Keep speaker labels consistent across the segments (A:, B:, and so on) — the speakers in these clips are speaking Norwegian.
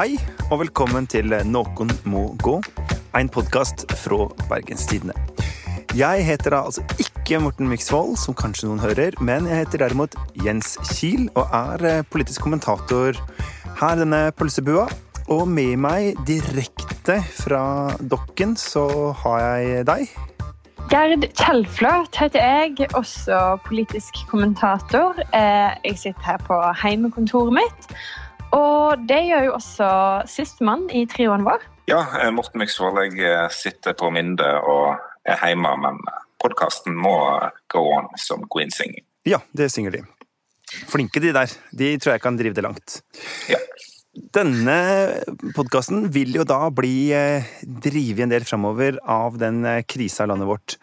A: Hei, og velkommen til Noen må gå, en podkast fra Bergenstidene. Jeg heter da altså ikke Morten Myksvold, som kanskje noen hører, men jeg heter derimot Jens Kiel og er eh, politisk kommentator her denne pølsebua. Og med meg direkte fra dokken så har jeg deg.
B: Gerd Kjellfløt heter jeg, også politisk kommentator. Eh, jeg sitter her på heimekontoret mitt. Og det gjør jo også sistemann i trioen vår.
C: Ja, eh, Morten Myksvold. Jeg sitter på Minde og er hjemme, men podkasten må gå on som Queen singing.
A: Ja, det synger de. Flinke de der. De tror jeg kan drive det langt.
C: Ja.
A: Denne podkasten vil jo da bli eh, drevet en del framover av den eh, krisa landet vårt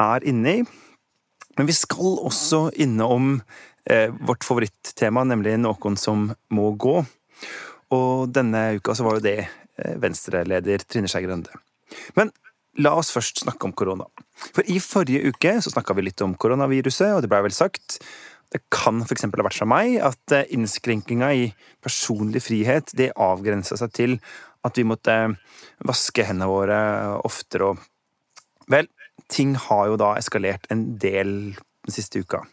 A: er inne i. Men vi skal også innom eh, vårt favorittema, nemlig noen som må gå. Og denne uka så var jo det eh, Venstre-leder Trine Skei Grønde. Men La oss først snakke om korona. For i forrige uke så snakka vi litt om koronaviruset, og det blei vel sagt det kan f.eks. ha vært fra meg at eh, innskrenkinga i personlig frihet det avgrensa seg til at vi måtte vaske hendene våre oftere og Vel, ting har jo da eskalert en del den siste uka.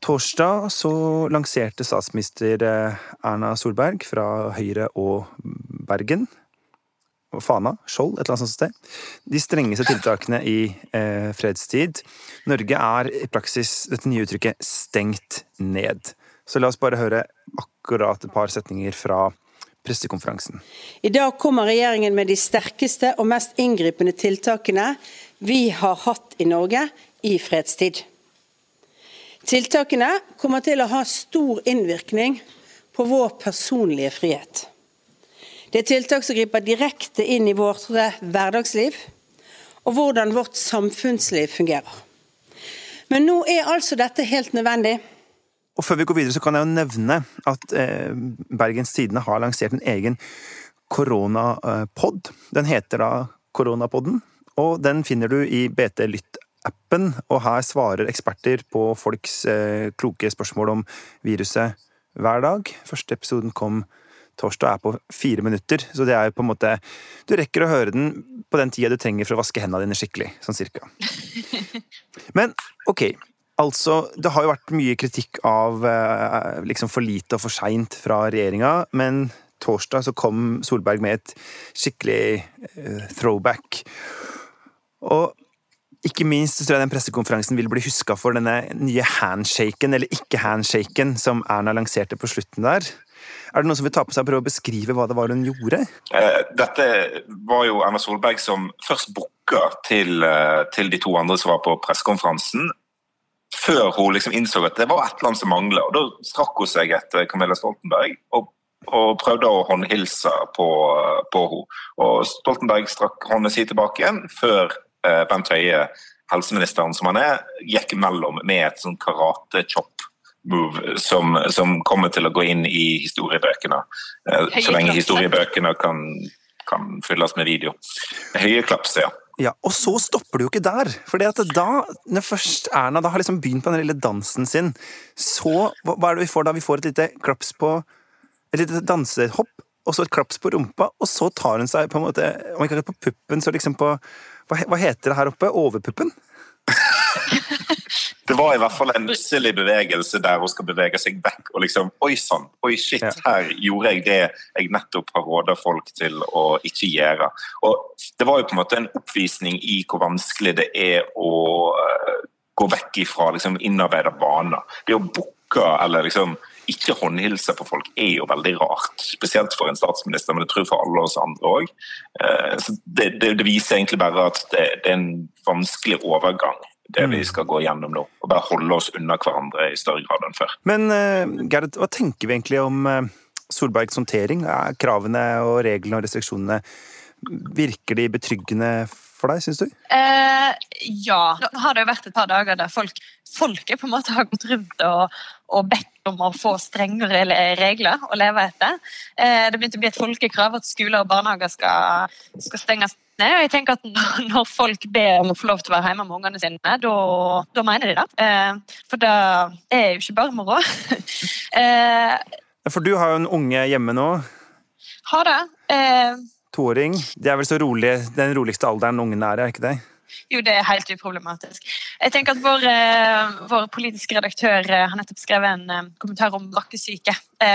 A: Torsdag så lanserte statsminister eh, Erna Solberg fra Høyre og Bergen Fana, Skjold, et eller annet sånt sted. De strengeste tiltakene i eh, fredstid. Norge er i praksis dette nye uttrykket 'stengt ned'. Så la oss bare høre akkurat et par setninger fra pressekonferansen.
D: I dag kommer regjeringen med de sterkeste og mest inngripende tiltakene vi har hatt i Norge i fredstid. Tiltakene kommer til å ha stor innvirkning på vår personlige frihet. Det er tiltak som griper direkte inn i vårt hverdagsliv og hvordan vårt samfunnsliv fungerer. Men nå er altså dette helt nødvendig.
A: Og Før vi går videre, så kan jeg jo nevne at eh, Bergens Tidende har lansert en egen koronapod. Den heter da Koronapodden, og den finner du i BT Lytt-appen. Og her svarer eksperter på folks eh, kloke spørsmål om viruset hver dag. Første episoden kom torsdag er på fire minutter, så det er jo på en måte Du rekker å høre den på den tida du trenger for å vaske hendene dine skikkelig, sånn cirka. Men ok, altså Det har jo vært mye kritikk av eh, liksom for lite og for seint fra regjeringa, men torsdag så kom Solberg med et skikkelig eh, throwback. Og ikke minst tror jeg den pressekonferansen vil bli huska for denne nye handshaken, eller ikke-handshaken, som Erna lanserte på slutten der. Er det noen som vil ta på seg og prøve å beskrive hva det var hun gjorde?
C: Eh, dette var jo Erna Solberg som først booka til, eh, til, de to andre som var på pressekonferansen. Før hun liksom innså at det var et eller annet som mangla. Da strakk hun seg etter Camilla Stoltenberg og, og prøvde å håndhilse på, på henne. Og Stoltenberg strakk hånden sin tilbake igjen før Bent Høie, helseministeren som han er, gikk mellom med et sånn karate-chop move som, som, kommer til å gå inn i historiebøkene. Eh, så lenge historiebøkene kan, kan fylles med video. Høye klaps, ja.
A: Ja, Og så stopper det jo ikke der. For da, når først Erna da har liksom begynt på den lille dansen sin, så Hva er det vi får da? Vi får et lite klaps på Et lite dansehopp, og så et klaps på rumpa, og så tar hun seg på en måte Om ikke akkurat på puppen, så liksom på Hva, hva heter det her oppe? Overpuppen?
C: det var i hvert fall en nusselig bevegelse der hun skal bevege seg vekk og liksom Oi sann, oi shit, her gjorde jeg det jeg nettopp har råda folk til å ikke gjøre. Og det var jo på en måte en oppvisning i hvor vanskelig det er å uh, gå vekk ifra liksom, innarbeida vaner. Det å booke eller liksom ikke håndhilse på folk er jo veldig rart. Spesielt for en statsminister, men det tror jeg for alle oss andre òg. Eh, det, det, det, viser egentlig bare at det, det er en vanskelig overgang det vi mm. skal gå gjennom nå. Og bare holde oss unna hverandre i større grad enn før.
A: Men uh, Gerd, hva tenker vi egentlig om uh, Solbergs håndtering? Er kravene og reglene og restriksjonene Virker de betryggende for deg, syns du?
B: Eh, ja. Nå har det jo vært et par dager der folk, folket på en måte har gått rundt og, og bedt om å få strengere regler å leve etter. Eh, det begynte å bli et folkekrav at skoler og barnehager skal, skal stenges ned. og jeg tenker at Når folk ber om å få lov til å være hjemme med ungene sine, da mener de det. Eh, for det er jo ikke bare moro.
A: eh, for du har jo en unge hjemme nå.
B: Har det. Eh,
A: Toåring. Det er vel så rolig, den roligste alderen ungene er, i, er ikke det?
B: Jo, det er helt uproblematisk. Jeg tenker at Vår, eh, vår politiske redaktør eh, har nettopp skrevet en eh, kommentar om brakkesyke.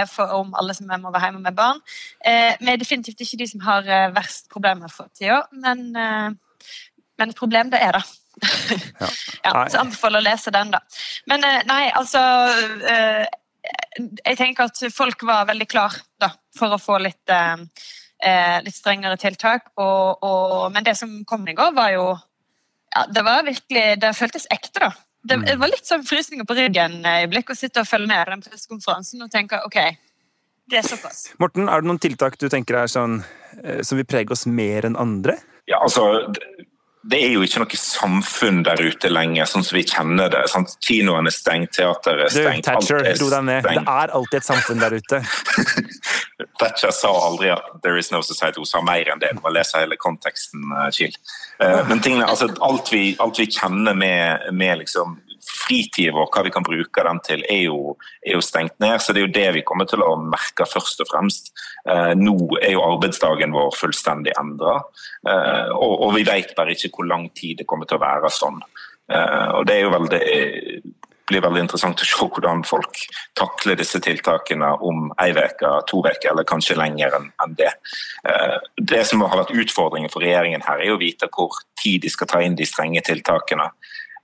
B: for, om alle som må være hjemme med barn. Vi er definitivt ikke de som har verst problemer for tida, men, men et problem det er det.
A: Ja.
B: ja, så anbefaler å lese den, da. Men nei, altså Jeg tenker at folk var veldig klar da, for å få litt, eh, litt strengere tiltak. Og, og, men det som kom i går, var jo ja, Det var virkelig, det føltes ekte, da. Det,
A: Mm.
B: det var litt sånn frysninger på ryggen i blikk å sitte og følge med på den pressekonferansen og tenke OK, det er såpass.
A: Morten, er det noen tiltak du tenker er sånn eh, som vil prege oss mer enn andre?
C: Ja, altså, det- er jo ikke noe samfunn der ute lenger, sånn som vi kjenner det. Sant? Kinoen er stengt, teateret er
A: Du,
C: stengt,
A: Thatcher,
C: er
A: ro deg ned. Det er alltid et samfunn der ute.
C: Thatcher sa aldri at 'there is no society', hun sa mer enn det. Du må lese hele konteksten, eh, Kiel. Eh, Men tingene, altså, alt, vi, alt vi kjenner med, med liksom fritiden vår, hva vi kan bruke den til, er jo, er jo stengt ned. Så det er jo det vi kommer til å merke først og fremst. Eh, nå er jo arbeidsdagen vår fullstendig endra, eh, og, og vi vet bare ikke hvor lang tid det kommer til å være sånn. Eh, og det er jo veldig blir veldig interessant å se hvordan folk takler disse tiltakene om ei uke, to uker eller kanskje lenger enn det. Eh, Det som har vært utfordringen for regjeringen her, er å vite hvor tid de skal ta inn de strenge tiltakene.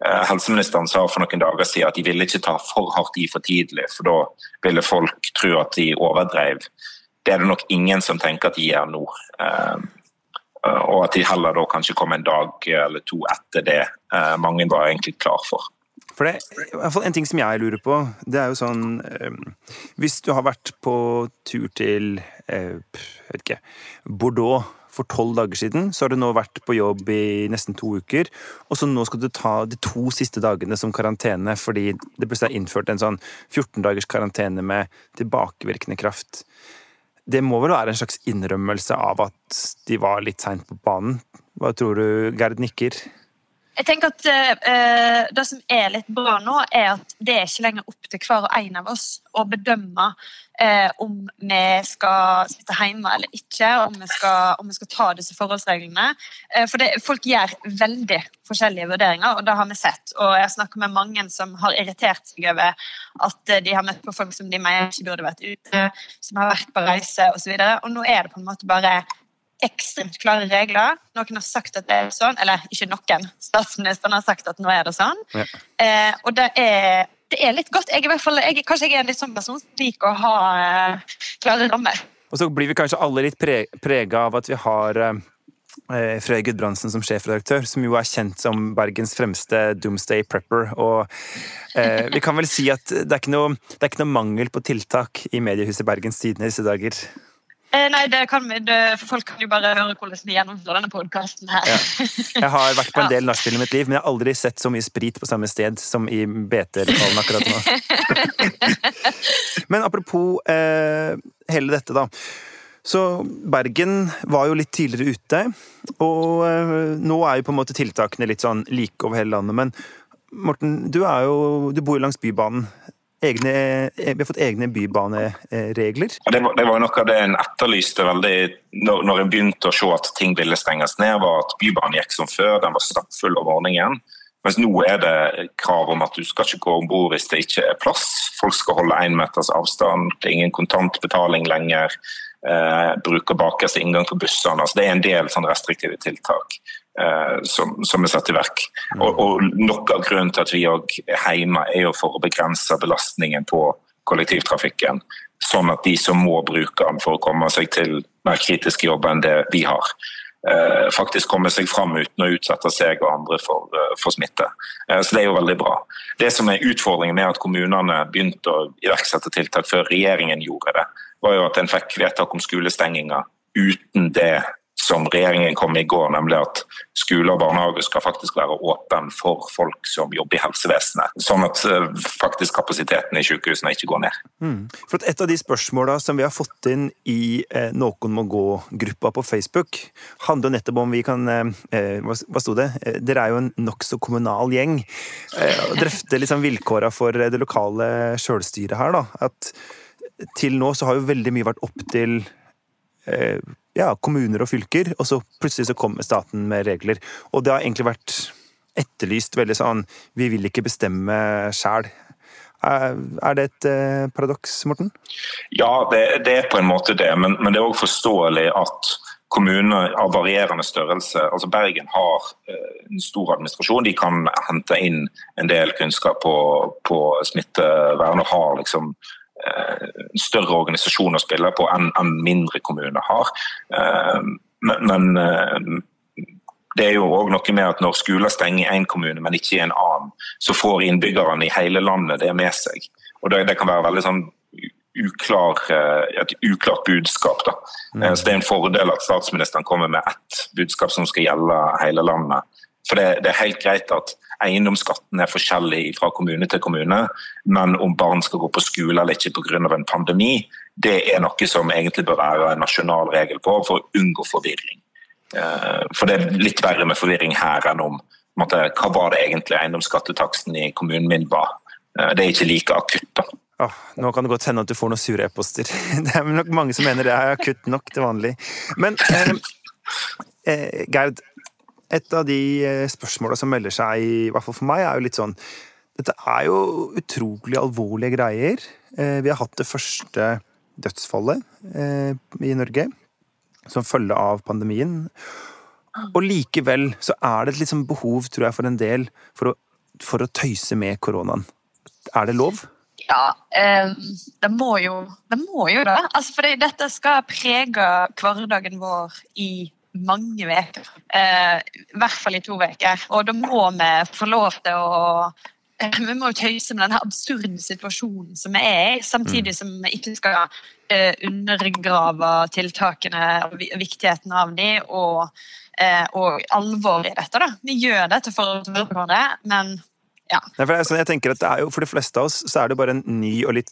C: Eh, Helseministeren sa for noen dager siden at de ville ikke ta for hardt i for tidlig, for da ville folk tro at de overdrev. Det er det nok ingen som tenker at de gjør nå. Eh, Og at de heller da kanskje kommer en dag eller to etter det eh, mange var egentlig klar for.
A: For det, i hvert fall En ting som jeg lurer på, det er jo sånn eh, Hvis du har vært på tur til eh, vet ikke, Bordeaux for tolv dager siden, så har du nå vært på jobb i nesten to uker, og så nå skal du ta de to siste dagene som karantene fordi det plutselig er innført en sånn 14 dagers karantene med tilbakevirkende kraft. Det må vel være en slags innrømmelse av at de var litt seint på banen? Hva tror du, Gerd nikker?
B: Jeg tenker at eh, Det som er litt bra nå, er at det er ikke lenger opp til hver og en av oss å bedømme eh, om vi skal sitte hjemme eller ikke, om vi skal, om vi skal ta disse forholdsreglene. Eh, for det, Folk gjør veldig forskjellige vurderinger, og det har vi sett. Og Jeg snakker med mange som har irritert seg over at eh, de har møtt på folk som de mener ikke burde vært ute, som har vært på reise osv. Og, så og nå er det på en måte bare ekstremt klare regler. Noen har sagt at det er sånn, eller ikke noen. Statsministeren har sagt at nå er det sånn.
A: Ja.
B: Eh, og det er, det er litt godt. Jeg, er fall, jeg, kanskje jeg er en litt sånn person som liker å ha eh, klare rammer.
A: Og så blir vi kanskje alle litt pre prega av at vi har eh, Frøy Gudbrandsen som sjefredaktør, som jo er kjent som Bergens fremste doomsday prepper. Og eh, vi kan vel si at det er, noe, det er ikke noe mangel på tiltak i mediehuset Bergens Tidende i disse dager.
B: Eh, nei, det kan vi, det, Folk kan jo bare høre hvordan vi gjennomfører denne podkasten her.
A: Ja. Jeg har vært på en del nachspiel i mitt liv, men jeg har aldri sett så mye sprit på samme sted som i BT-lokalen akkurat nå. Men apropos eh, hele dette, da. Så Bergen var jo litt tidligere ute, og eh, nå er jo på en måte tiltakene litt sånn like over hele landet. Men Morten, du, jo, du bor jo langs Bybanen. Egne, eh, vi har fått egne bybaneregler.
C: Det var, det noe av det en etterlyste veldig når, når en begynte å se at ting ville stenges ned, var at Bybanen gikk som før, den var stappfull om morgenen. Mens nå er det krav om at du skal ikke gå om bord hvis det ikke er plass. Folk skal holde én meters avstand, det er ingen kontantbetaling lenger. Eh, bruker bakerste inngang på bussene. Altså, det er en del sånn restriktive tiltak som, som er satt i verk. Og, og Noe av grunnen til at vi òg er hjemme, er jo for å begrense belastningen på kollektivtrafikken. Sånn at de som må bruke den for å komme seg til mer kritiske jobber enn det vi har, eh, faktisk kommer seg fram uten å utsette seg og andre for, eh, for smitte. Eh, så det er jo veldig bra. Det som er utfordringen med at kommunene begynte å iverksette tiltak før regjeringen gjorde det, var jo at en fikk vedtak om skolestenginger uten det som regjeringen kom i går, nemlig at skole og barnehage skal faktisk være åpen for folk som jobber i helsevesenet. Sånn at eh, faktisk kapasiteten i sykehusene ikke går ned.
A: Mm. For Et av de spørsmåla som vi har fått inn i eh, Noen må gå-gruppa på Facebook, handler nettopp om vi kan eh, eh, Hva hva sto det? Eh, Dere er jo en nokså kommunal gjeng. Eh, og drøfte liksom vilkåra for det lokale sjølstyret her, da. At til nå så har jo veldig mye vært opp til ja, kommuner og fylker, og så plutselig så kommer staten med regler. Og det har egentlig vært etterlyst veldig sånn Vi vil ikke bestemme sjæl. Er det et paradoks, Morten?
C: Ja, det, det, er på en måte det. Men, men det er òg forståelig at kommuner av varierende størrelse. Altså Bergen har en stor administrasjon. De kan hente inn en del kunnskap på, på smittevern og har liksom Eh, større organisasjoner spiller på enn, en mindre kommuner har. Eh, men, men eh, det er jo òg noe med at når skoler stenger i én kommune, men ikke i en annen, så får innbyggerne i hele landet det med seg. Og Det, det kan være veldig sånn uklar, et uklart budskap. Da. Mm. Så Det er en fordel at statsministeren kommer med ett budskap som skal gjelde hele landet. For det, det er helt greit at eiendomsskatten er forskjellig fra kommune til kommune, men om barn skal gå på skole eller ikke pga. en pandemi, det er noe som egentlig bør være en nasjonal regel på for å unngå forvirring. Eh, for det er litt verre med forvirring her enn om måtte, hva var det egentlig eiendomsskattetaksten i kommunen min var. Eh, det er ikke like akutt. da.
A: Oh, nå kan det godt hende at du får noen sure e-poster. Det er nok mange som mener det er akutt nok til vanlig. Men eh, eh, Gerd, et av de eh, spørsmåla som melder seg, i hvert fall for meg, er jo litt sånn Dette er jo utrolig alvorlige greier. Eh, vi har hatt det første dødsfallet eh, i Norge som følge av pandemien. Og likevel så er det et liksom behov, tror jeg, for en del for å, for å tøyse med koronaen. Er det lov?
B: Ja, det må jo det. Må jo det. Altså, for dette skal prege hverdagen vår i mange uker. Eh, I hvert fall i to uker. Og da må vi få lov til å eh, vi må jo tøyse med denne absurde situasjonen som vi er i, samtidig mm. som vi ikke skal eh, undergrave tiltakene og viktigheten av dem og, eh, og alvoret i dette. Da. Vi gjør dette for å høre på det, men ja.
A: Nei, for, sånn, jeg tenker at jo, for de fleste av oss så er det bare en ny og litt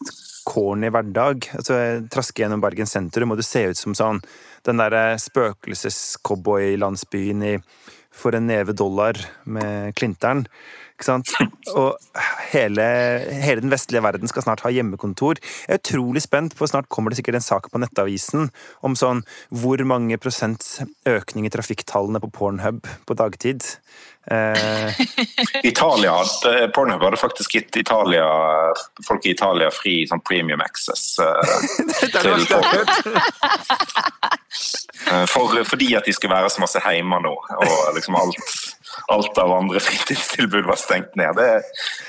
A: corny hverdag. Altså, Traske gjennom Bergen sentrum, og det ser ut som sånn den derre spøkelses-cowboylandsbyen i For en neve dollar med Klinteren. Ikke sant? Og hele, hele, den vestlige verden skal snart ha hjemmekontor. Jeg er utrolig spent, for snart kommer det sikkert en sak på Nettavisen om sånn hvor mange prosents økning i trafikktallene på Pornhub på dagtid.
C: Eh. Italia, Pornhub hadde faktisk gitt Italia, folk i Italia fri sånn premium access. Eh, til folk. Eh, for, fordi at de skal være så masse hjemme nå, og liksom alt, alt av andre fritidstilbud var stengt ned. Det,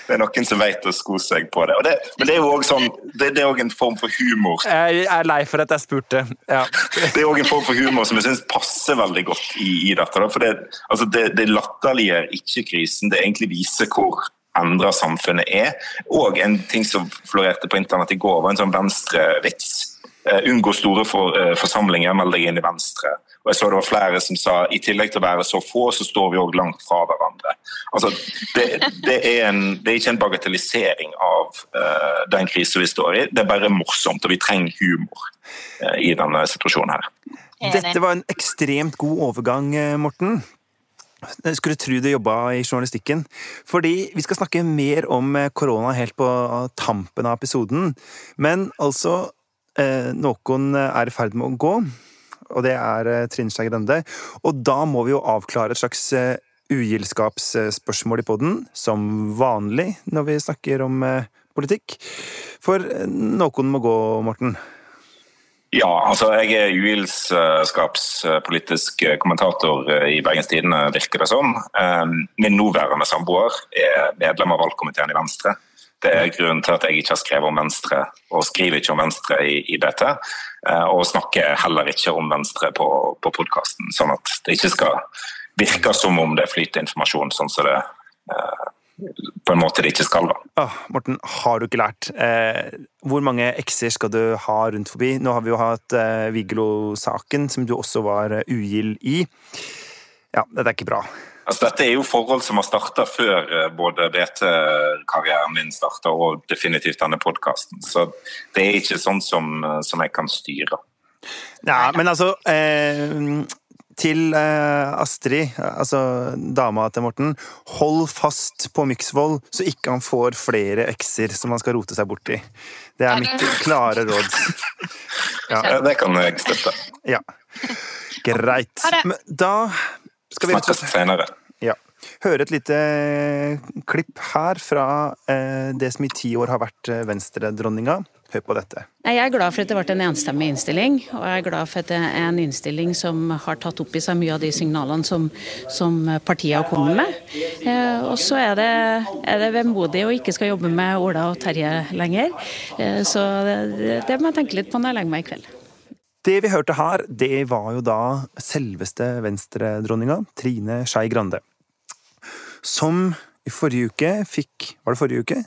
C: det er noen som vet å sko seg på det. det men det er jo òg sånn, det, det, er en form for humor.
A: Jeg er lei for at jeg spurte. Ja.
C: det er òg en form for humor som jeg syns passer veldig godt i, i dette. For det, altså det, det latterliggjør ikke krisen, det egentlig viser hvor endra samfunnet er. Og en ting som florerte på internett i går, var en sånn venstrevits unngå store for, uh, forsamlinger, meld deg inn i Venstre. Og jeg så det var flere som sa i tillegg til å være så få, så står vi òg langt fra hverandre. Altså, det, det, er en, det, er ikke en bagatellisering av uh, den krisen vi står i, det er bare morsomt, og vi trenger humor i denne situasjonen her.
A: Dette var en ekstremt god overgang, Morten. Jeg skulle tro du jobba i journalistikken. Fordi vi skal snakke mer om korona helt på tampen av episoden. Men altså Eh, noen er i ferd med å gå, og det er eh, Trine Skei Grande. Og da må vi jo avklare et slags eh, ugildskapsspørsmål i poden, som vanlig når vi snakker om politikk. For noen må gå, Morten.
C: Ja, altså jeg er uhildskapspolitisk kommentator i Bergens Tidende, virker det som. Min nåværende samboer er medlem av valgkomiteen i Venstre. Det er grunnen til at jeg ikke har skrevet om Venstre, og skriver ikke om Venstre i, i dette. Eh, og snakker heller ikke om Venstre på, på podkasten, sånn at det ikke skal virke som om det flyter informasjon sånn som det eh, på en måte det ikke skal. da.
A: Ah, Morten, har du ikke lært? Eh, hvor mange ekser skal du ha rundt forbi? Nå har vi jo hatt eh, Vigelo-saken, som du også var uh, ugild i. Ja, dette er ikke bra.
C: Altså, dette er jo forhold som har starta før eh, både BT-karrieren min starta og definitivt denne podkasten. Så det er ikke sånn som, eh, som, jeg kan styre.
A: Nei, men altså eh, til eh, Astrid, altså dama til Morten. Hold fast på Myksvold, så ikke han får flere ekser som han skal rote seg borti. Det er mitt klare råd.
C: Ja. Det kan jeg støtte.
A: Ja. Greit. Men da skal vi
C: Snakkes senere.
A: Høre et lite klipp her fra eh, det som i ti år har vært eh, Venstre-dronninga. Hør på dette.
E: Jeg er glad for at det ble en enstemmig innstilling, og jeg er glad for at det er en innstilling som har tatt opp i seg mye av de signalene som, som partiet har kommet med. Eh, og så er det, er det vemodig å ikke skal jobbe med Ola og Terje lenger. Eh, så det, det må jeg tenke litt på når jeg legger meg i kveld.
A: Det vi hørte her, det var jo da selveste Venstre-dronninga, Trine Skei Grande. Som i forrige uke fikk Var det forrige uke?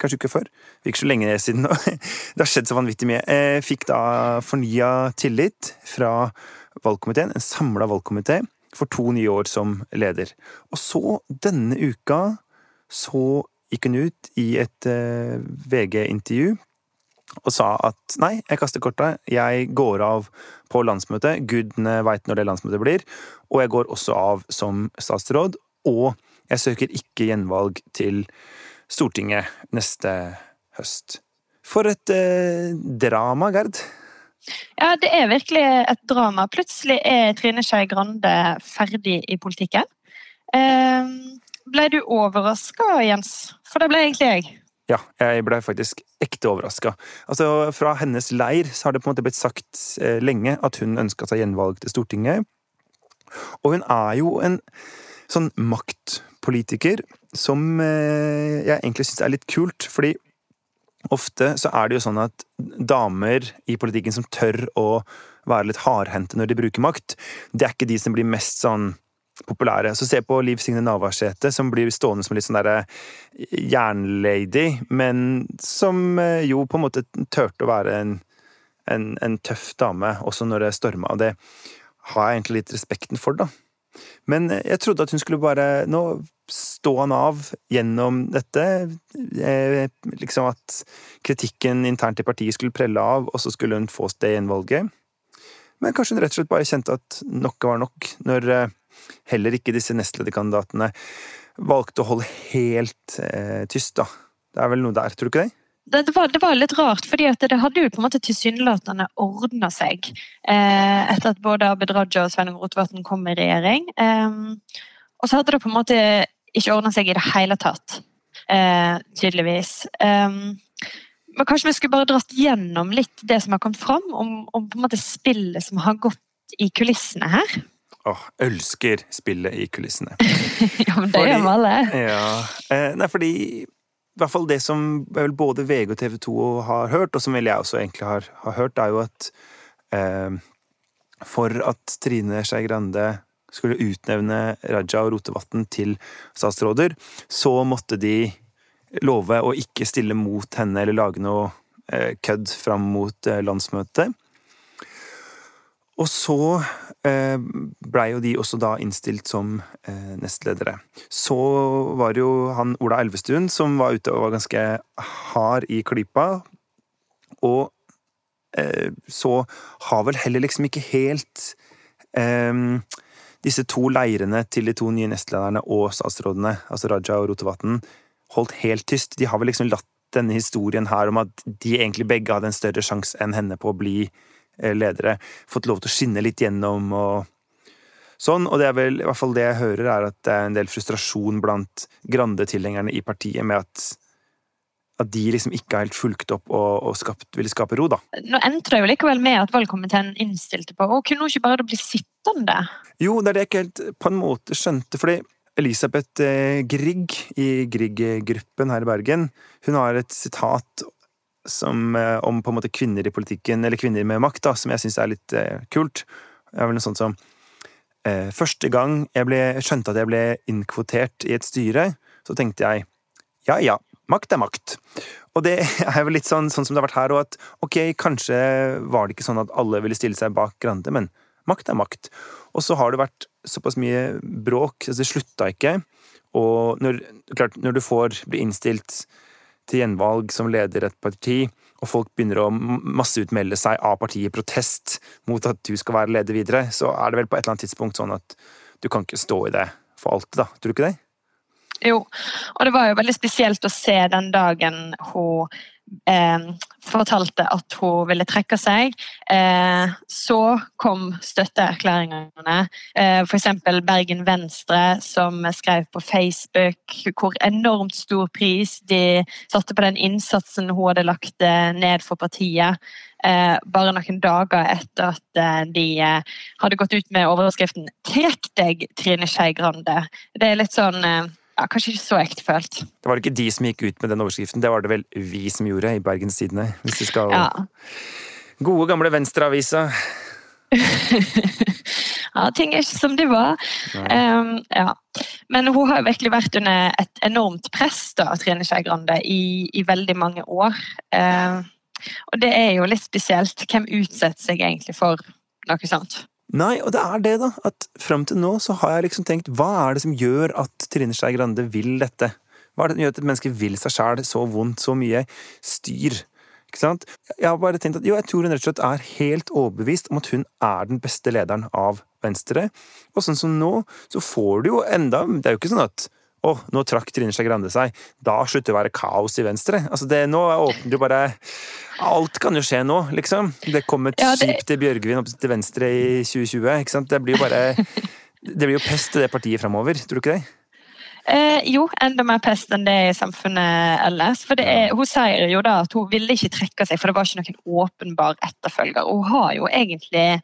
A: Kanskje uke før? Gikk så lenge siden nå. Det har skjedd så vanvittig mye. Eh, fikk da fornya tillit fra valgkomiteen, en samla valgkomité, for to nye år som leder. Og så, denne uka, så gikk hun ut i et eh, VG-intervju og sa at nei, jeg kaster korta, jeg går av på landsmøtet, gudene veit når det landsmøtet blir, og jeg går også av som statsråd, og jeg søker ikke gjenvalg til Stortinget neste høst. For et eh, drama, Gerd.
B: Ja, det er virkelig et drama. Plutselig er Trine Skei Grande ferdig i politikken. Eh, ble du overraska, Jens? For det ble egentlig jeg.
A: Ja, jeg ble faktisk ekte overraska. Altså, fra hennes leir så har det på en måte blitt sagt eh, lenge at hun ønska seg gjenvalg til Stortinget. Og hun er jo en sånn maktpolitiker som eh, jeg egentlig syns er litt kult, fordi ofte så er det jo sånn at damer i politikken som tør å være litt hardhendte når de bruker makt, det er ikke de som blir mest sånn populære. Så se på Liv Signe Navarsete, som blir stående som litt sånn derre jernlady, men som eh, jo på en måte turte å være en, en, en tøff dame, også når det storma. Og det har jeg egentlig litt respekten for, da. Men eh, jeg trodde at hun skulle bare Nå stå han av gjennom dette. Eh, liksom at kritikken internt i partiet skulle prelle av, og så skulle hun få det gjenvalget. Men kanskje hun rett og slett bare kjente at nok var nok, når heller ikke disse nestlederkandidatene valgte å holde helt eh, tyst, da. Det er vel noe der, tror du ikke det?
B: Det var, det var, litt rart, fordi det hadde jo på en måte tilsynelatende ordna seg eh, etter at både Abid Raja og Sveinung Rotevatn kom i regjering. Eh, og så hadde det på en måte ikke ordna seg i det hele tatt, eh, tydeligvis. Eh, men kanskje vi skulle bare dratt gjennom litt det som har kommet fram, om, om på en måte spillet som har gått i kulissene her.
A: Åh, elsker spillet i kulissene.
B: ja, men det gjør vi alle.
A: Ja, eh, nei, fordi i hvert fall det som både VG og TV 2 har hørt, og som vel jeg også egentlig har, har hørt, er jo at eh, for at Trine Skei Grande skulle utnevne Raja og Rotevatn til statsråder, så måtte de love å ikke stille mot henne eller lage noe eh, kødd fram mot eh, landsmøtet. Og så eh, blei jo de også da innstilt som eh, nestledere. Så var det jo han Ola Elvestuen som var ute og var ganske hard i klypa. Og eh, så har vel heller liksom ikke helt eh, disse to leirene til de to nye nestlederne og statsrådene, altså Raja og Rotevatn, holdt helt tyst. De har vel liksom latt denne historien her om at de egentlig begge hadde en større sjanse enn henne på å bli Eh, ledere fått lov til å skinne litt gjennom og sånn. Og det er vel i hvert fall det jeg hører, er at det er en del frustrasjon blant Grande-tilhengerne i partiet med at at de liksom ikke har helt fulgt opp og, og skapt, ville skape ro, da.
B: Nå endte det jo likevel med at valgkomiteen innstilte på og kunne hun ikke bare bli sittende?
A: Jo, det er det jeg ikke helt på en måte skjønte. fordi Elisabeth eh, Grieg i Grieg-gruppen her i Bergen, hun har et sitat som, eh, om på en måte kvinner i politikken, eller kvinner med makt, da, som jeg syns er litt eh, kult. Det er vel noe sånt som eh, Første gang jeg ble, skjønte at jeg ble innkvotert i et styre, så tenkte jeg ja ja, makt er makt. Og det er vel litt sånn, sånn som det har vært her òg, at ok, kanskje var det ikke sånn at alle ville stille seg bak Grande, men makt er makt. Og så har det vært såpass mye bråk, altså det slutta ikke. Og når, klart, når du får bli innstilt til gjenvalg som leder et parti, og folk begynner å masseutmelde seg av partiet i protest mot at du skal være leder videre, så er det vel på et eller annet tidspunkt sånn at du kan ikke stå i det for alltid, da. Tror du ikke det?
B: Jo, og det var jo veldig spesielt å se den dagen hun eh, fortalte at hun ville trekke seg. Eh, så kom støtteerklæringene. Eh, F.eks. Bergen Venstre, som skrev på Facebook hvor enormt stor pris de satte på den innsatsen hun hadde lagt eh, ned for partiet. Eh, bare noen dager etter at eh, de eh, hadde gått ut med overskriften 'Trekk deg, Trine Skei Grande'. Det er litt sånn ja, kanskje ikke så ektefølt.
A: Det var ikke de som gikk ut med den overskriften, det var det vel vi som gjorde i Bergens Tidende. Hvis vi skal
B: Ja.
A: Gode, gamle Venstreavisa.
B: ja, ting er ikke som de var. Um, ja. Men hun har virkelig vært under et enormt press da, Trine Skei Grande i, i veldig mange år. Um, og det er jo litt spesielt. Hvem utsetter seg egentlig for noe sånt?
A: Nei, og det er det, da. At fram til nå så har jeg liksom tenkt hva er det som gjør at Trine Skei Grande vil dette? Hva er det som gjør at et menneske vil seg sjæl så vondt, så mye styr? Ikke sant? Jeg har bare tenkt at jo, jeg tror hun rett og slett er helt overbevist om at hun er den beste lederen av Venstre. Og sånn som nå, så får du jo enda Det er jo ikke sånn at å, nå trakk Trine Skei Grande seg. Da slutter det å være kaos i Venstre. Altså det, nå åpner jo bare Alt kan jo skje nå, liksom. Det kom et
B: Ja, det-
A: skip til Bjørgvin opp til Venstre i 2020. ikke sant? Det blir jo bare Det blir jo pest til det partiet framover, tror du ikke det?
B: Eh, jo, enda mer pest enn det i samfunnet ellers. For det er, hun sier jo da at hun ville ikke trekke seg, for det var ikke noen åpenbar etterfølger. Hun har jo egentlig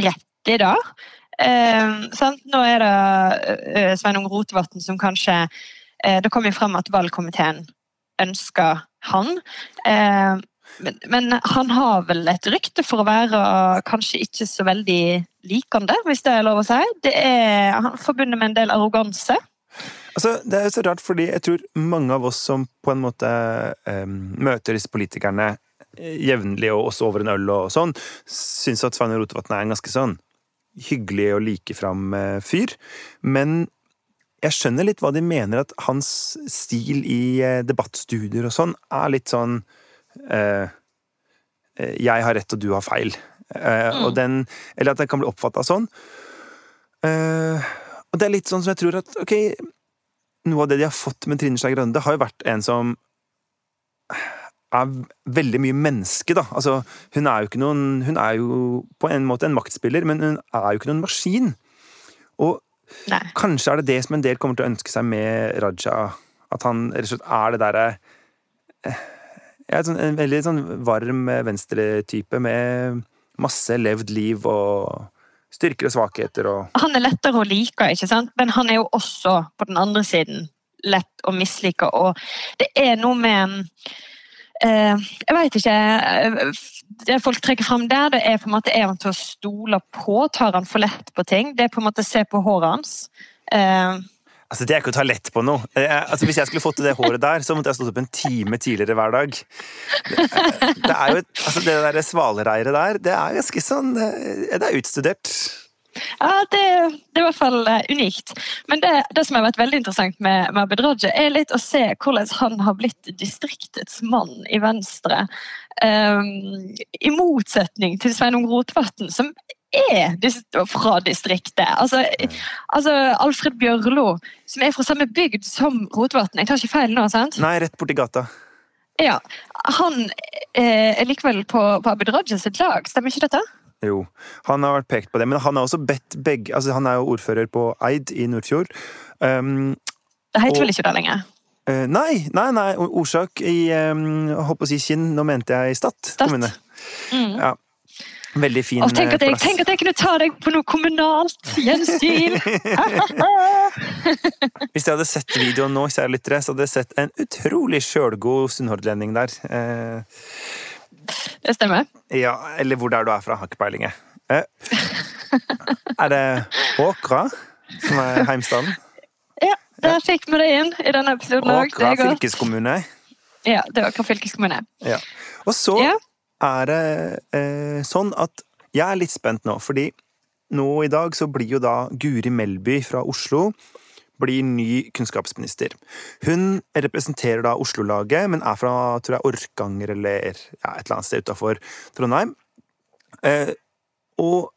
B: rett i det. Eh? Nå er det eh, Sveinung Rotevatn som kanskje eh, Det kom jo frem at valgkomiteen ønsker han. Eh, men, men han har vel et rykte for å være kanskje ikke så veldig likende, hvis det er lov å si. Det er han er forbundet med en del arroganse.
A: Altså, Det er jo så rart, fordi jeg tror mange av oss som på en måte eh, møter disse politikerne eh, jevnlig og også over en øl og sånn, syns at Sveinung Rotevatn er en ganske sånn hyggelig og likefram eh, fyr. Men jeg skjønner litt hva de mener, at hans stil i eh, debattstudier og sånn er litt sånn eh, eh, Jeg har rett og du har feil. Eh, og den, eller at den kan bli oppfatta sånn. Eh, og det er litt sånn som jeg tror at ok, noe av det de har fått med Trine Skei Grønne, har jo vært en som er veldig mye menneske, da. Altså, hun er jo ikke noen Hun er jo på en måte en maktspiller, men hun er jo ikke noen maskin. Og
B: Nei.
A: kanskje er det det som en del kommer til å ønske seg med Raja. At han rett og slett er det derre eh, ja, sånn- En veldig sånn varm venstretype med masse levd liv og styrker og svakheter og
B: Han er lettere å like, ikke sant? men han er jo også på den andre siden lett å mislike. Og det er noe med Jeg veit ikke eh, Det folk trekker fram der, det er på en måte er han til å stole på. Tar han for lett på ting? Det er på en måte se på håret hans. Eh,
A: Altså, Det er ikke å ta lett på noe. Eh, altså, Hvis jeg skulle fått til det håret der, så måtte jeg stått opp en time tidligere hver dag. Det, er jo altså det der svalereiret der, det er ganske sånn eh, Det er utstudert.
B: Ja, det, det er i hvert fall eh, unikt. Men det, det som har vært veldig interessant med, med Abid Raja, er litt å se hvordan han har blitt distriktets mann i Venstre. Um, I motsetning til Sveinung Rotevatn, som er fra distriktet. Altså, altså Alfred Bjørlo, som er fra samme bygd som Rotevatn. Jeg tar ikke feil nå, sant?
A: Nei, rett borti gata.
B: Ja, Han eh, er likevel på, på Abid Raja sitt lag, stemmer ikke dette?
A: Jo, han har vært pekt på det, men han har også bedt begge altså Han er jo ordfører på Eid i Nordfjord. Um,
B: Det heter vel ikke det lenger?
A: Uh, nei, nei, nei, orsak i um, holdt på å si Kinn, nå mente jeg Stad
B: Stad.
A: kommune.
B: Mm.
A: Ja. Veldig fin
B: tenk
A: eh,
B: at, jeg,
A: plass.
B: tenk at jeg kunne ta deg på noe kommunalt gjensyn!
A: Hvis jeg hadde sett videoen nå, kjære lyttere, så hadde jeg sett en utrolig sjølgod sunnhordlending der. Eh,
B: Det stemmer.
A: ja, eller hvor der er du er fra, har ikke peiling, jeg. Eh, er det Åkra som er heimstaden?
B: Ja, Der fikk vi det inn i denne episoden òg.
A: Åkra
B: er
A: fylkeskommune.
B: Ja, det var Åkra fylkeskommune.
A: Ja. Og så
B: Ja.
A: er det eh, sånn at jeg er litt spent nå, fordi nå i dag så blir jo da Guri Melby fra Oslo blir ny kunnskapsminister. Hun representerer da Oslo-laget, men er fra tror jeg, Orkanger eller ja, et eller annet sted utafor Trondheim. Eh, og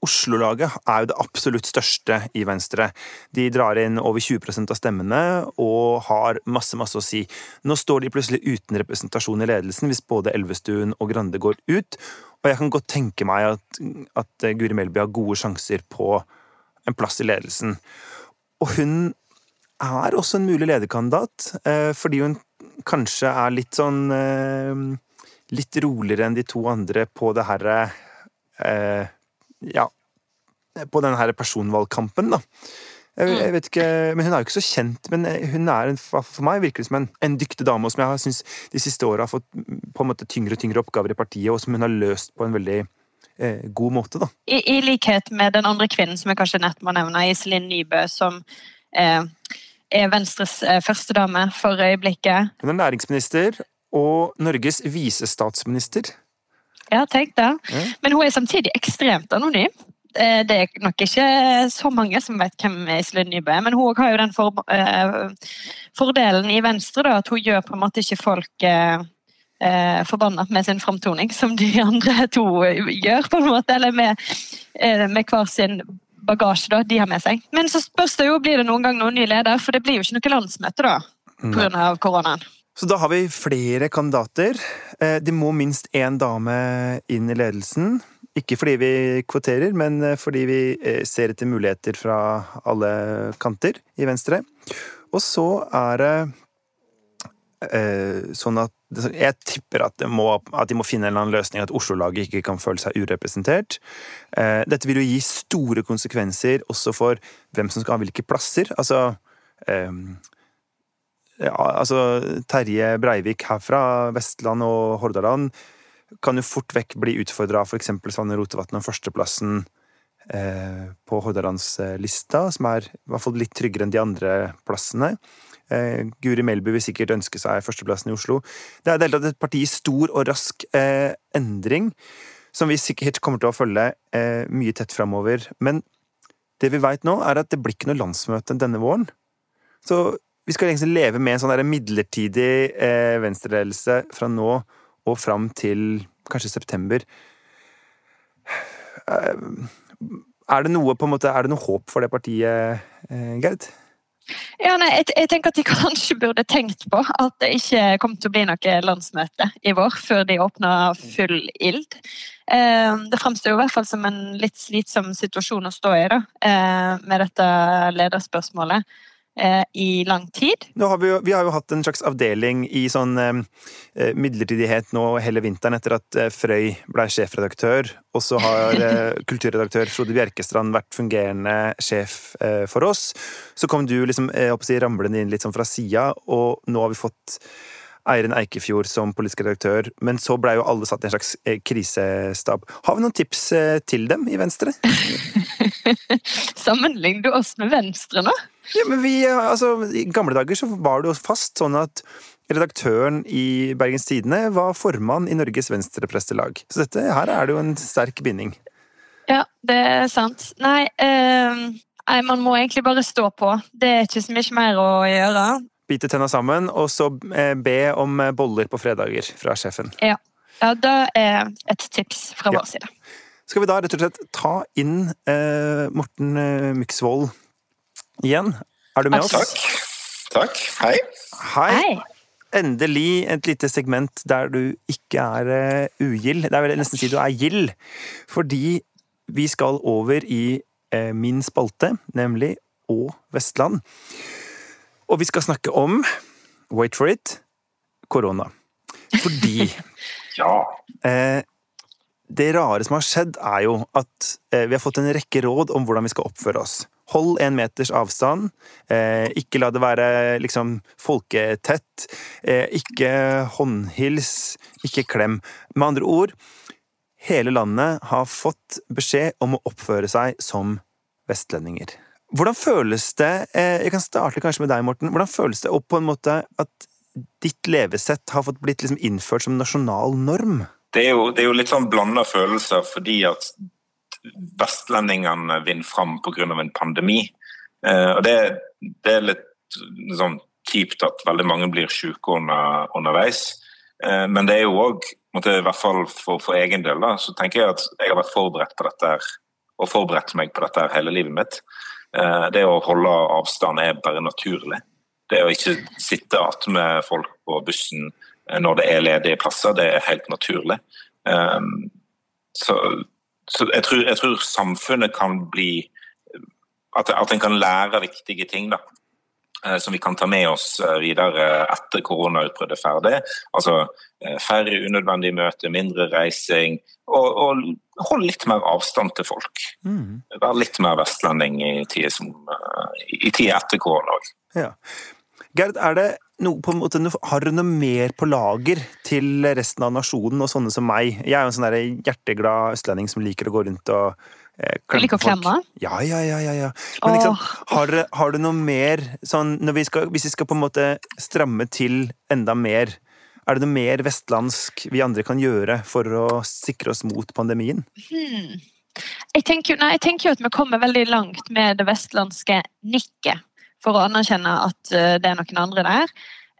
A: Oslo-laget er jo det absolutt største i Venstre. De drar inn over 20% av stemmene og har masse, masse å si. Nå står de plutselig uten representasjon i ledelsen hvis både Elvestuen og Grande går ut. Og jeg kan godt tenke meg at, at Guri Melby har gode sjanser på en plass i ledelsen. Og hun er også en mulig lederkandidat, eh, fordi hun kanskje er litt sånn eh, Litt roligere enn de to andre på det herre eh, ja, på den herre personvalgkampen, da. Jeg,
B: Mm.
A: vet ikke, men Hun er jo ikke så kjent, men hun er en, for meg virker det som en, en dyktig dame og som jeg syns de siste åra har fått på en måte tyngre og tyngre oppgaver i partiet, og som hun har løst på en veldig eh, god måte. da.
B: I, I likhet med den andre kvinnen som jeg kanskje nett må nevne, Iselin Nybø, som eh, er Venstres eh, førstedame for øyeblikket.
A: Hun er næringsminister og Norges visestatsminister.
B: Ja, tenk det.
A: Ja.
B: Men hun er samtidig ekstremt anonym. Eh, Det er nok ikke så mange som vet hvem Iselin Nybø er, men hun har jo den for, eh, fordelen i Venstre da, at hun gjør på en måte ikke folk eh, eh, forbanna med sin framtoning, som de andre to gjør, på en måte, eller med, eh, med hver sin bagasje da, de har med seg. Men så spørs det jo, blir det noen gang noen ny leder, for det blir jo ikke noe landsmøte da, pga. koronaen.
A: Så da har vi flere kandidater. Eh, Det må minst én dame inn i ledelsen. Ikke fordi vi kvoterer, men eh, fordi vi eh, ser etter muligheter fra alle kanter i Venstre. Og så er det eh, sånn at Jeg tipper at, må, at de må finne en eller annen løsning, at Oslo-laget ikke kan føle seg urepresentert. Eh, Dette vil jo gi store konsekvenser også for hvem som skal ha hvilke plasser. Altså eh, ja, altså Terje Breivik her fra Vestland og Hordaland kan jo fort vekk bli utfordra av f.eks. Svanne Rotevatn om førsteplassen eh, på Hordalandslista, som er i hvert fall litt tryggere enn de andre plassene. Eh, Guri Melby vil sikkert ønske seg førsteplassen i Oslo. Det er i det hele tatt et parti i stor og rask eh, endring, som vi sikkert kommer til å følge eh, mye tett framover. Men det vi veit nå, er at det blir ikke noe landsmøte denne våren. Så vi skal egentlig leve med en sånn midlertidig eh, venstreledelse fra nå og fram til kanskje september. Er det noe på en måte, er det noe håp for det partiet, Gerd?
B: Ja, nei, jeg, jeg tenker at de kanskje burde tenkt på at det ikke kom til å bli noe landsmøte i vår før de åpna full ild. Eh, det fremstår i hvert fall som en litt slitsom situasjon å stå i da, eh, med dette lederspørsmålet i lang tid.
A: Har vi, jo, vi har jo hatt en slags avdeling i sånn eh, midlertidighet nå hele vinteren etter at eh, Frøy ble sjefredaktør, og så har eh, kulturredaktør Frode Bjerkestrand vært fungerende sjef eh, for oss. Så kom du liksom, eh, si, ramlende inn litt sånn fra sida, og nå har vi fått Eirin Eikefjord som politisk redaktør, men så blei jo alle satt i en slags eh, krisestab. Har vi noen tips eh, til dem i Venstre?
B: Sammenligner du oss med Venstre nå?
A: Ja, men vi, eh, altså, I gamle dager så var det jo fast sånn at redaktøren i Bergens Tidende var formann i Norges Venstreprestelag. Så dette, her er det jo en sterk binding.
B: Ja, det er sant. Nei, eh, nei, man må egentlig bare stå på. Det er ikke så mye mer å gjøre.
A: Bite tenna sammen, og så eh, be om eh, boller på fredager fra sjefen.
B: Ja, det er et tips fra
A: Ja.
B: vår side.
A: Skal vi da rett og slett ta inn eh, Morten eh, Myksvold igjen? Er du med oss?
C: Takk. Takk. Hei.
A: Hei.
B: Hei!
A: Endelig et lite segment der du ikke er uh, ugild. Det er vel nesten si du er gild. Fordi vi skal over i eh, min spalte, nemlig Å Vestland. Og vi skal snakke om Wait for it korona. Fordi
C: Ja.
A: eh, det rare som har skjedd, er jo at vi har fått en rekke råd om hvordan vi skal oppføre oss. Hold en meters avstand. Eh, ikke la det være liksom folketett. Eh, ikke håndhils. Ikke klem. Med andre ord, hele landet har fått beskjed om å oppføre seg som vestlendinger. Hvordan føles det eh, Jeg kan starte kanskje med deg, Morten. Hvordan føles det opp på en måte at ditt levesett har fått blitt liksom innført som nasjonal norm?
C: Det er jo, det er jo litt sånn blanda følelser fordi at vestlendingene vinner fram pga. en pandemi. Eh, og det, det er litt sånn kjipt at veldig mange blir syke under, underveis. Eh, men det er jo òg, i hvert fall for, for, egen del, da, så tenker jeg at jeg har vært forberedt på dette her, og forberedt meg på dette her hele livet mitt. Eh, det å holde avstand er bare naturlig. Det å ikke sitte med folk på bussen når det er ledige plasser, det er helt naturlig. Så jeg, tror, jeg, tror, samfunnet kan bli At, at en kan lære viktige ting. da. Eh, som vi kan ta med oss eh, videre etter koronautbruddet er ferdig. Altså eh, færre unødvendige møter, mindre reising, og, og hold litt mer avstand til folk. Mm. Vær litt mer vestlending i tida, i tida etter korona òg.
A: Ja. Gerd, er det en måte, har du noe mer på lager til resten av nasjonen og sånne som meg? Jeg er jo en sånn hjerteglad østlending som liker å gå rundt og
B: Eh, du liker å klemme?
A: Ja, ja, ja. ja, ja. Men liksom, har, har, du noe mer sånn vi skal, Hvis vi skal på en måte stramme til enda mer, er det noe mer vestlandsk vi andre kan gjøre for å sikre oss mot pandemien? Hmm.
B: Jeg, tenker, nei, jeg tenker jo at vi kommer veldig langt med det vestlandske nikket for å anerkjenne at eh, det er noen andre der,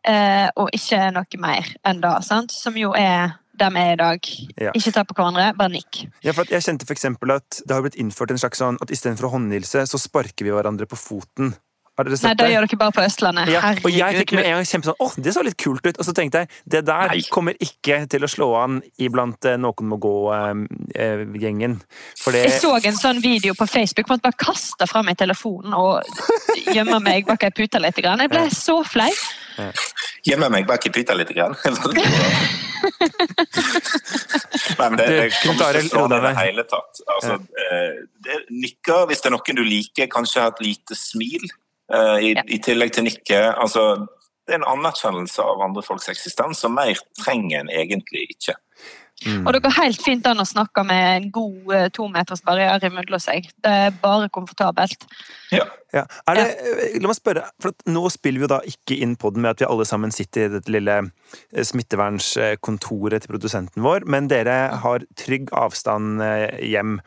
B: eh, og ikke noe mer enn det. Sant? Som jo er der vi er i dag. Ja. Ikke ta på hverandre, bare nikk.
A: Ja, for jeg kjente for at Det har blitt innført en slags sånn at istedenfor å håndhilse, så sparker vi hverandre på foten.
B: Har dere sett Nei, det? gjør dere bare på Østlandet. Ja,
A: og jeg fikk med en gang kjempe sånn åh, det så litt kult ut! Og så tenkte jeg det der Nei. kommer ikke til å slå an iblant uh, Noen må gå-gjengen. Uh,
B: uh, det... Jeg så en sånn video på Facebook. Jeg måtte bare kasta fra meg telefonen og gjemmer meg bak ei pute litt. Jeg ble så flau.
C: Gjemme meg bak ei pute litt. Nei, men det, det kommer ikke slå deg i det hele tatt. Altså, eh, det nikker hvis det er noen du liker, kanskje har et lite smil i, ja. i, tillegg til nikket. Altså, det er en anerkjennelse av andre folks eksistens, og mer trenger en egentlig ikke.
B: Mm. Og det går helt fint an å snakke med en god uh, tometers barriere mellom seg. Det er bare komfortabelt.
A: Ja. ja. Det, eh, la meg spørre, for Nå spiller vi jo da ikke inn på den med at vi alle sammen sitter i dette lille eh, smittevernskontoret til produsenten vår, men dere har trygg avstand hjem.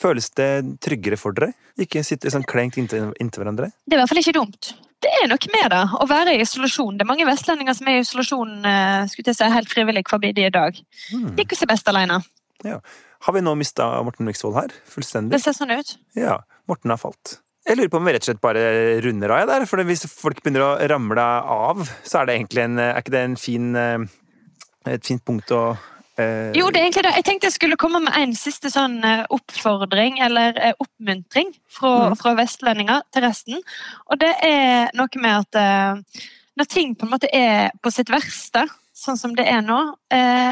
A: Føles det tryggere for dere? Ikke sitte sånn klengt inntil, inntil hverandre?
B: Det er i hvert fall ikke dumt det er noe med det, å være i isolasjon. Det er mange vestlendinger som er i isolasjon eh, skulle jeg si, helt frivillig forbi de i dag. Mm. er ikke seg best alene.
A: Ja. Har vi nå mista Morten Myksvold her? Fullstendig?
B: Det ser sånn ut.
A: Ja. Morten har falt. Jeg lurer på om vi rett og slett bare runder av der. For hvis folk begynner å ramle av, så er det egentlig en Er ikke det en fin, eh, et fint punkt å
B: Eh, jo, det er egentlig det. Jeg tenkte jeg skulle komme med en siste sånn eh, oppfordring, eller eh, oppmuntring, fra, mm. fra vestlendinger til resten. Og det er noe med at når ting på en måte er på sitt verste, sånn som det er nå,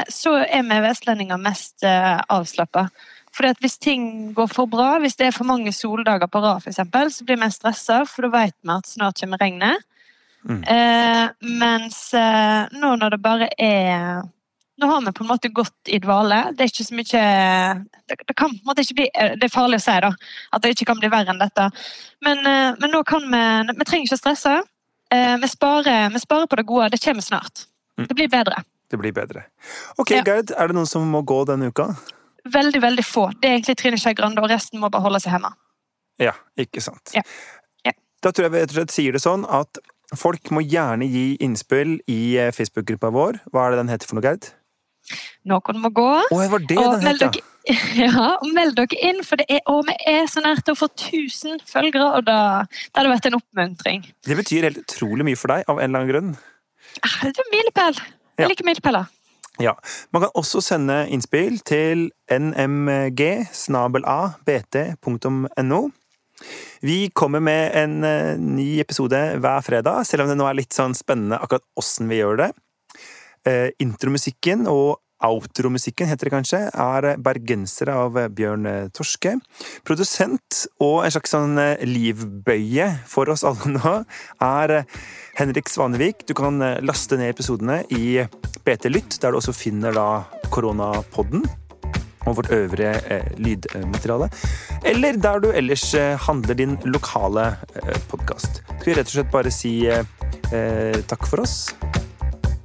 B: så er vi vestlendinger mest avslappa. Fordi at Hvis ting går for bra, hvis det er for mange soldager på rad, så blir vi stressa, for da vet vi at snart kommer regnet. Mm. Eh, mens eh, nå når det bare er nå har vi på en måte gått i dvale. Det er ikke så mye det, det, kan på en måte ikke bli, eh, det er farlig å si da, at det ikke kan bli verre enn dette. Men, eh, men nå kan vi Vi trenger ikke stresse. Eh, vi sparer, vi sparer, på det gode. Det kommer snart. Mm. Det blir bedre.
A: Det blir bedre. Ok, ja. Gerd, er det noen som må gå denne uka?
B: Veldig, veldig få. Det er egentlig Trine Skei Grande, og resten må bare holde seg hjemme.
A: Ja, ikke sant. Ja. Ja. Da tror jeg vi rett og slett sier det sånn at folk må gjerne gi innspill i Facebook-gruppa vår. Hva er det den heter for noe, Gerd?
B: Noen må gå.
A: Oh, var det og, meld dere,
B: ja, og meld dere inn, for det er, å, vi er så nær til å få 1000 følgere. og da, da hadde vært en oppmuntring.
A: Det betyr helt utrolig mye for deg, av en eller annen grunn.
B: Ah, det er milepæl. Jeg ja. liker milepæler.
A: Ja. Man kan også sende innspill til nmg-bt.no. Vi kommer med en uh, ny episode hver fredag, selv om det nå er litt sånn spennende akkurat åssen vi gjør det. Eh, intromusikken og Outromusikken, heter det kanskje, er bergensere av Bjørn Torske. Produsent og en slags sånn eh, livbøye for oss alle nå er Henrik Svanevik. Du kan eh, laste ned episodene i BT Lytt, der du også finner da koronapodden og vårt øvrige eh, lydmateriale. Eller der du ellers eh, handler din lokale eh, podkast. Skal vi rett og slett bare si eh, takk for oss?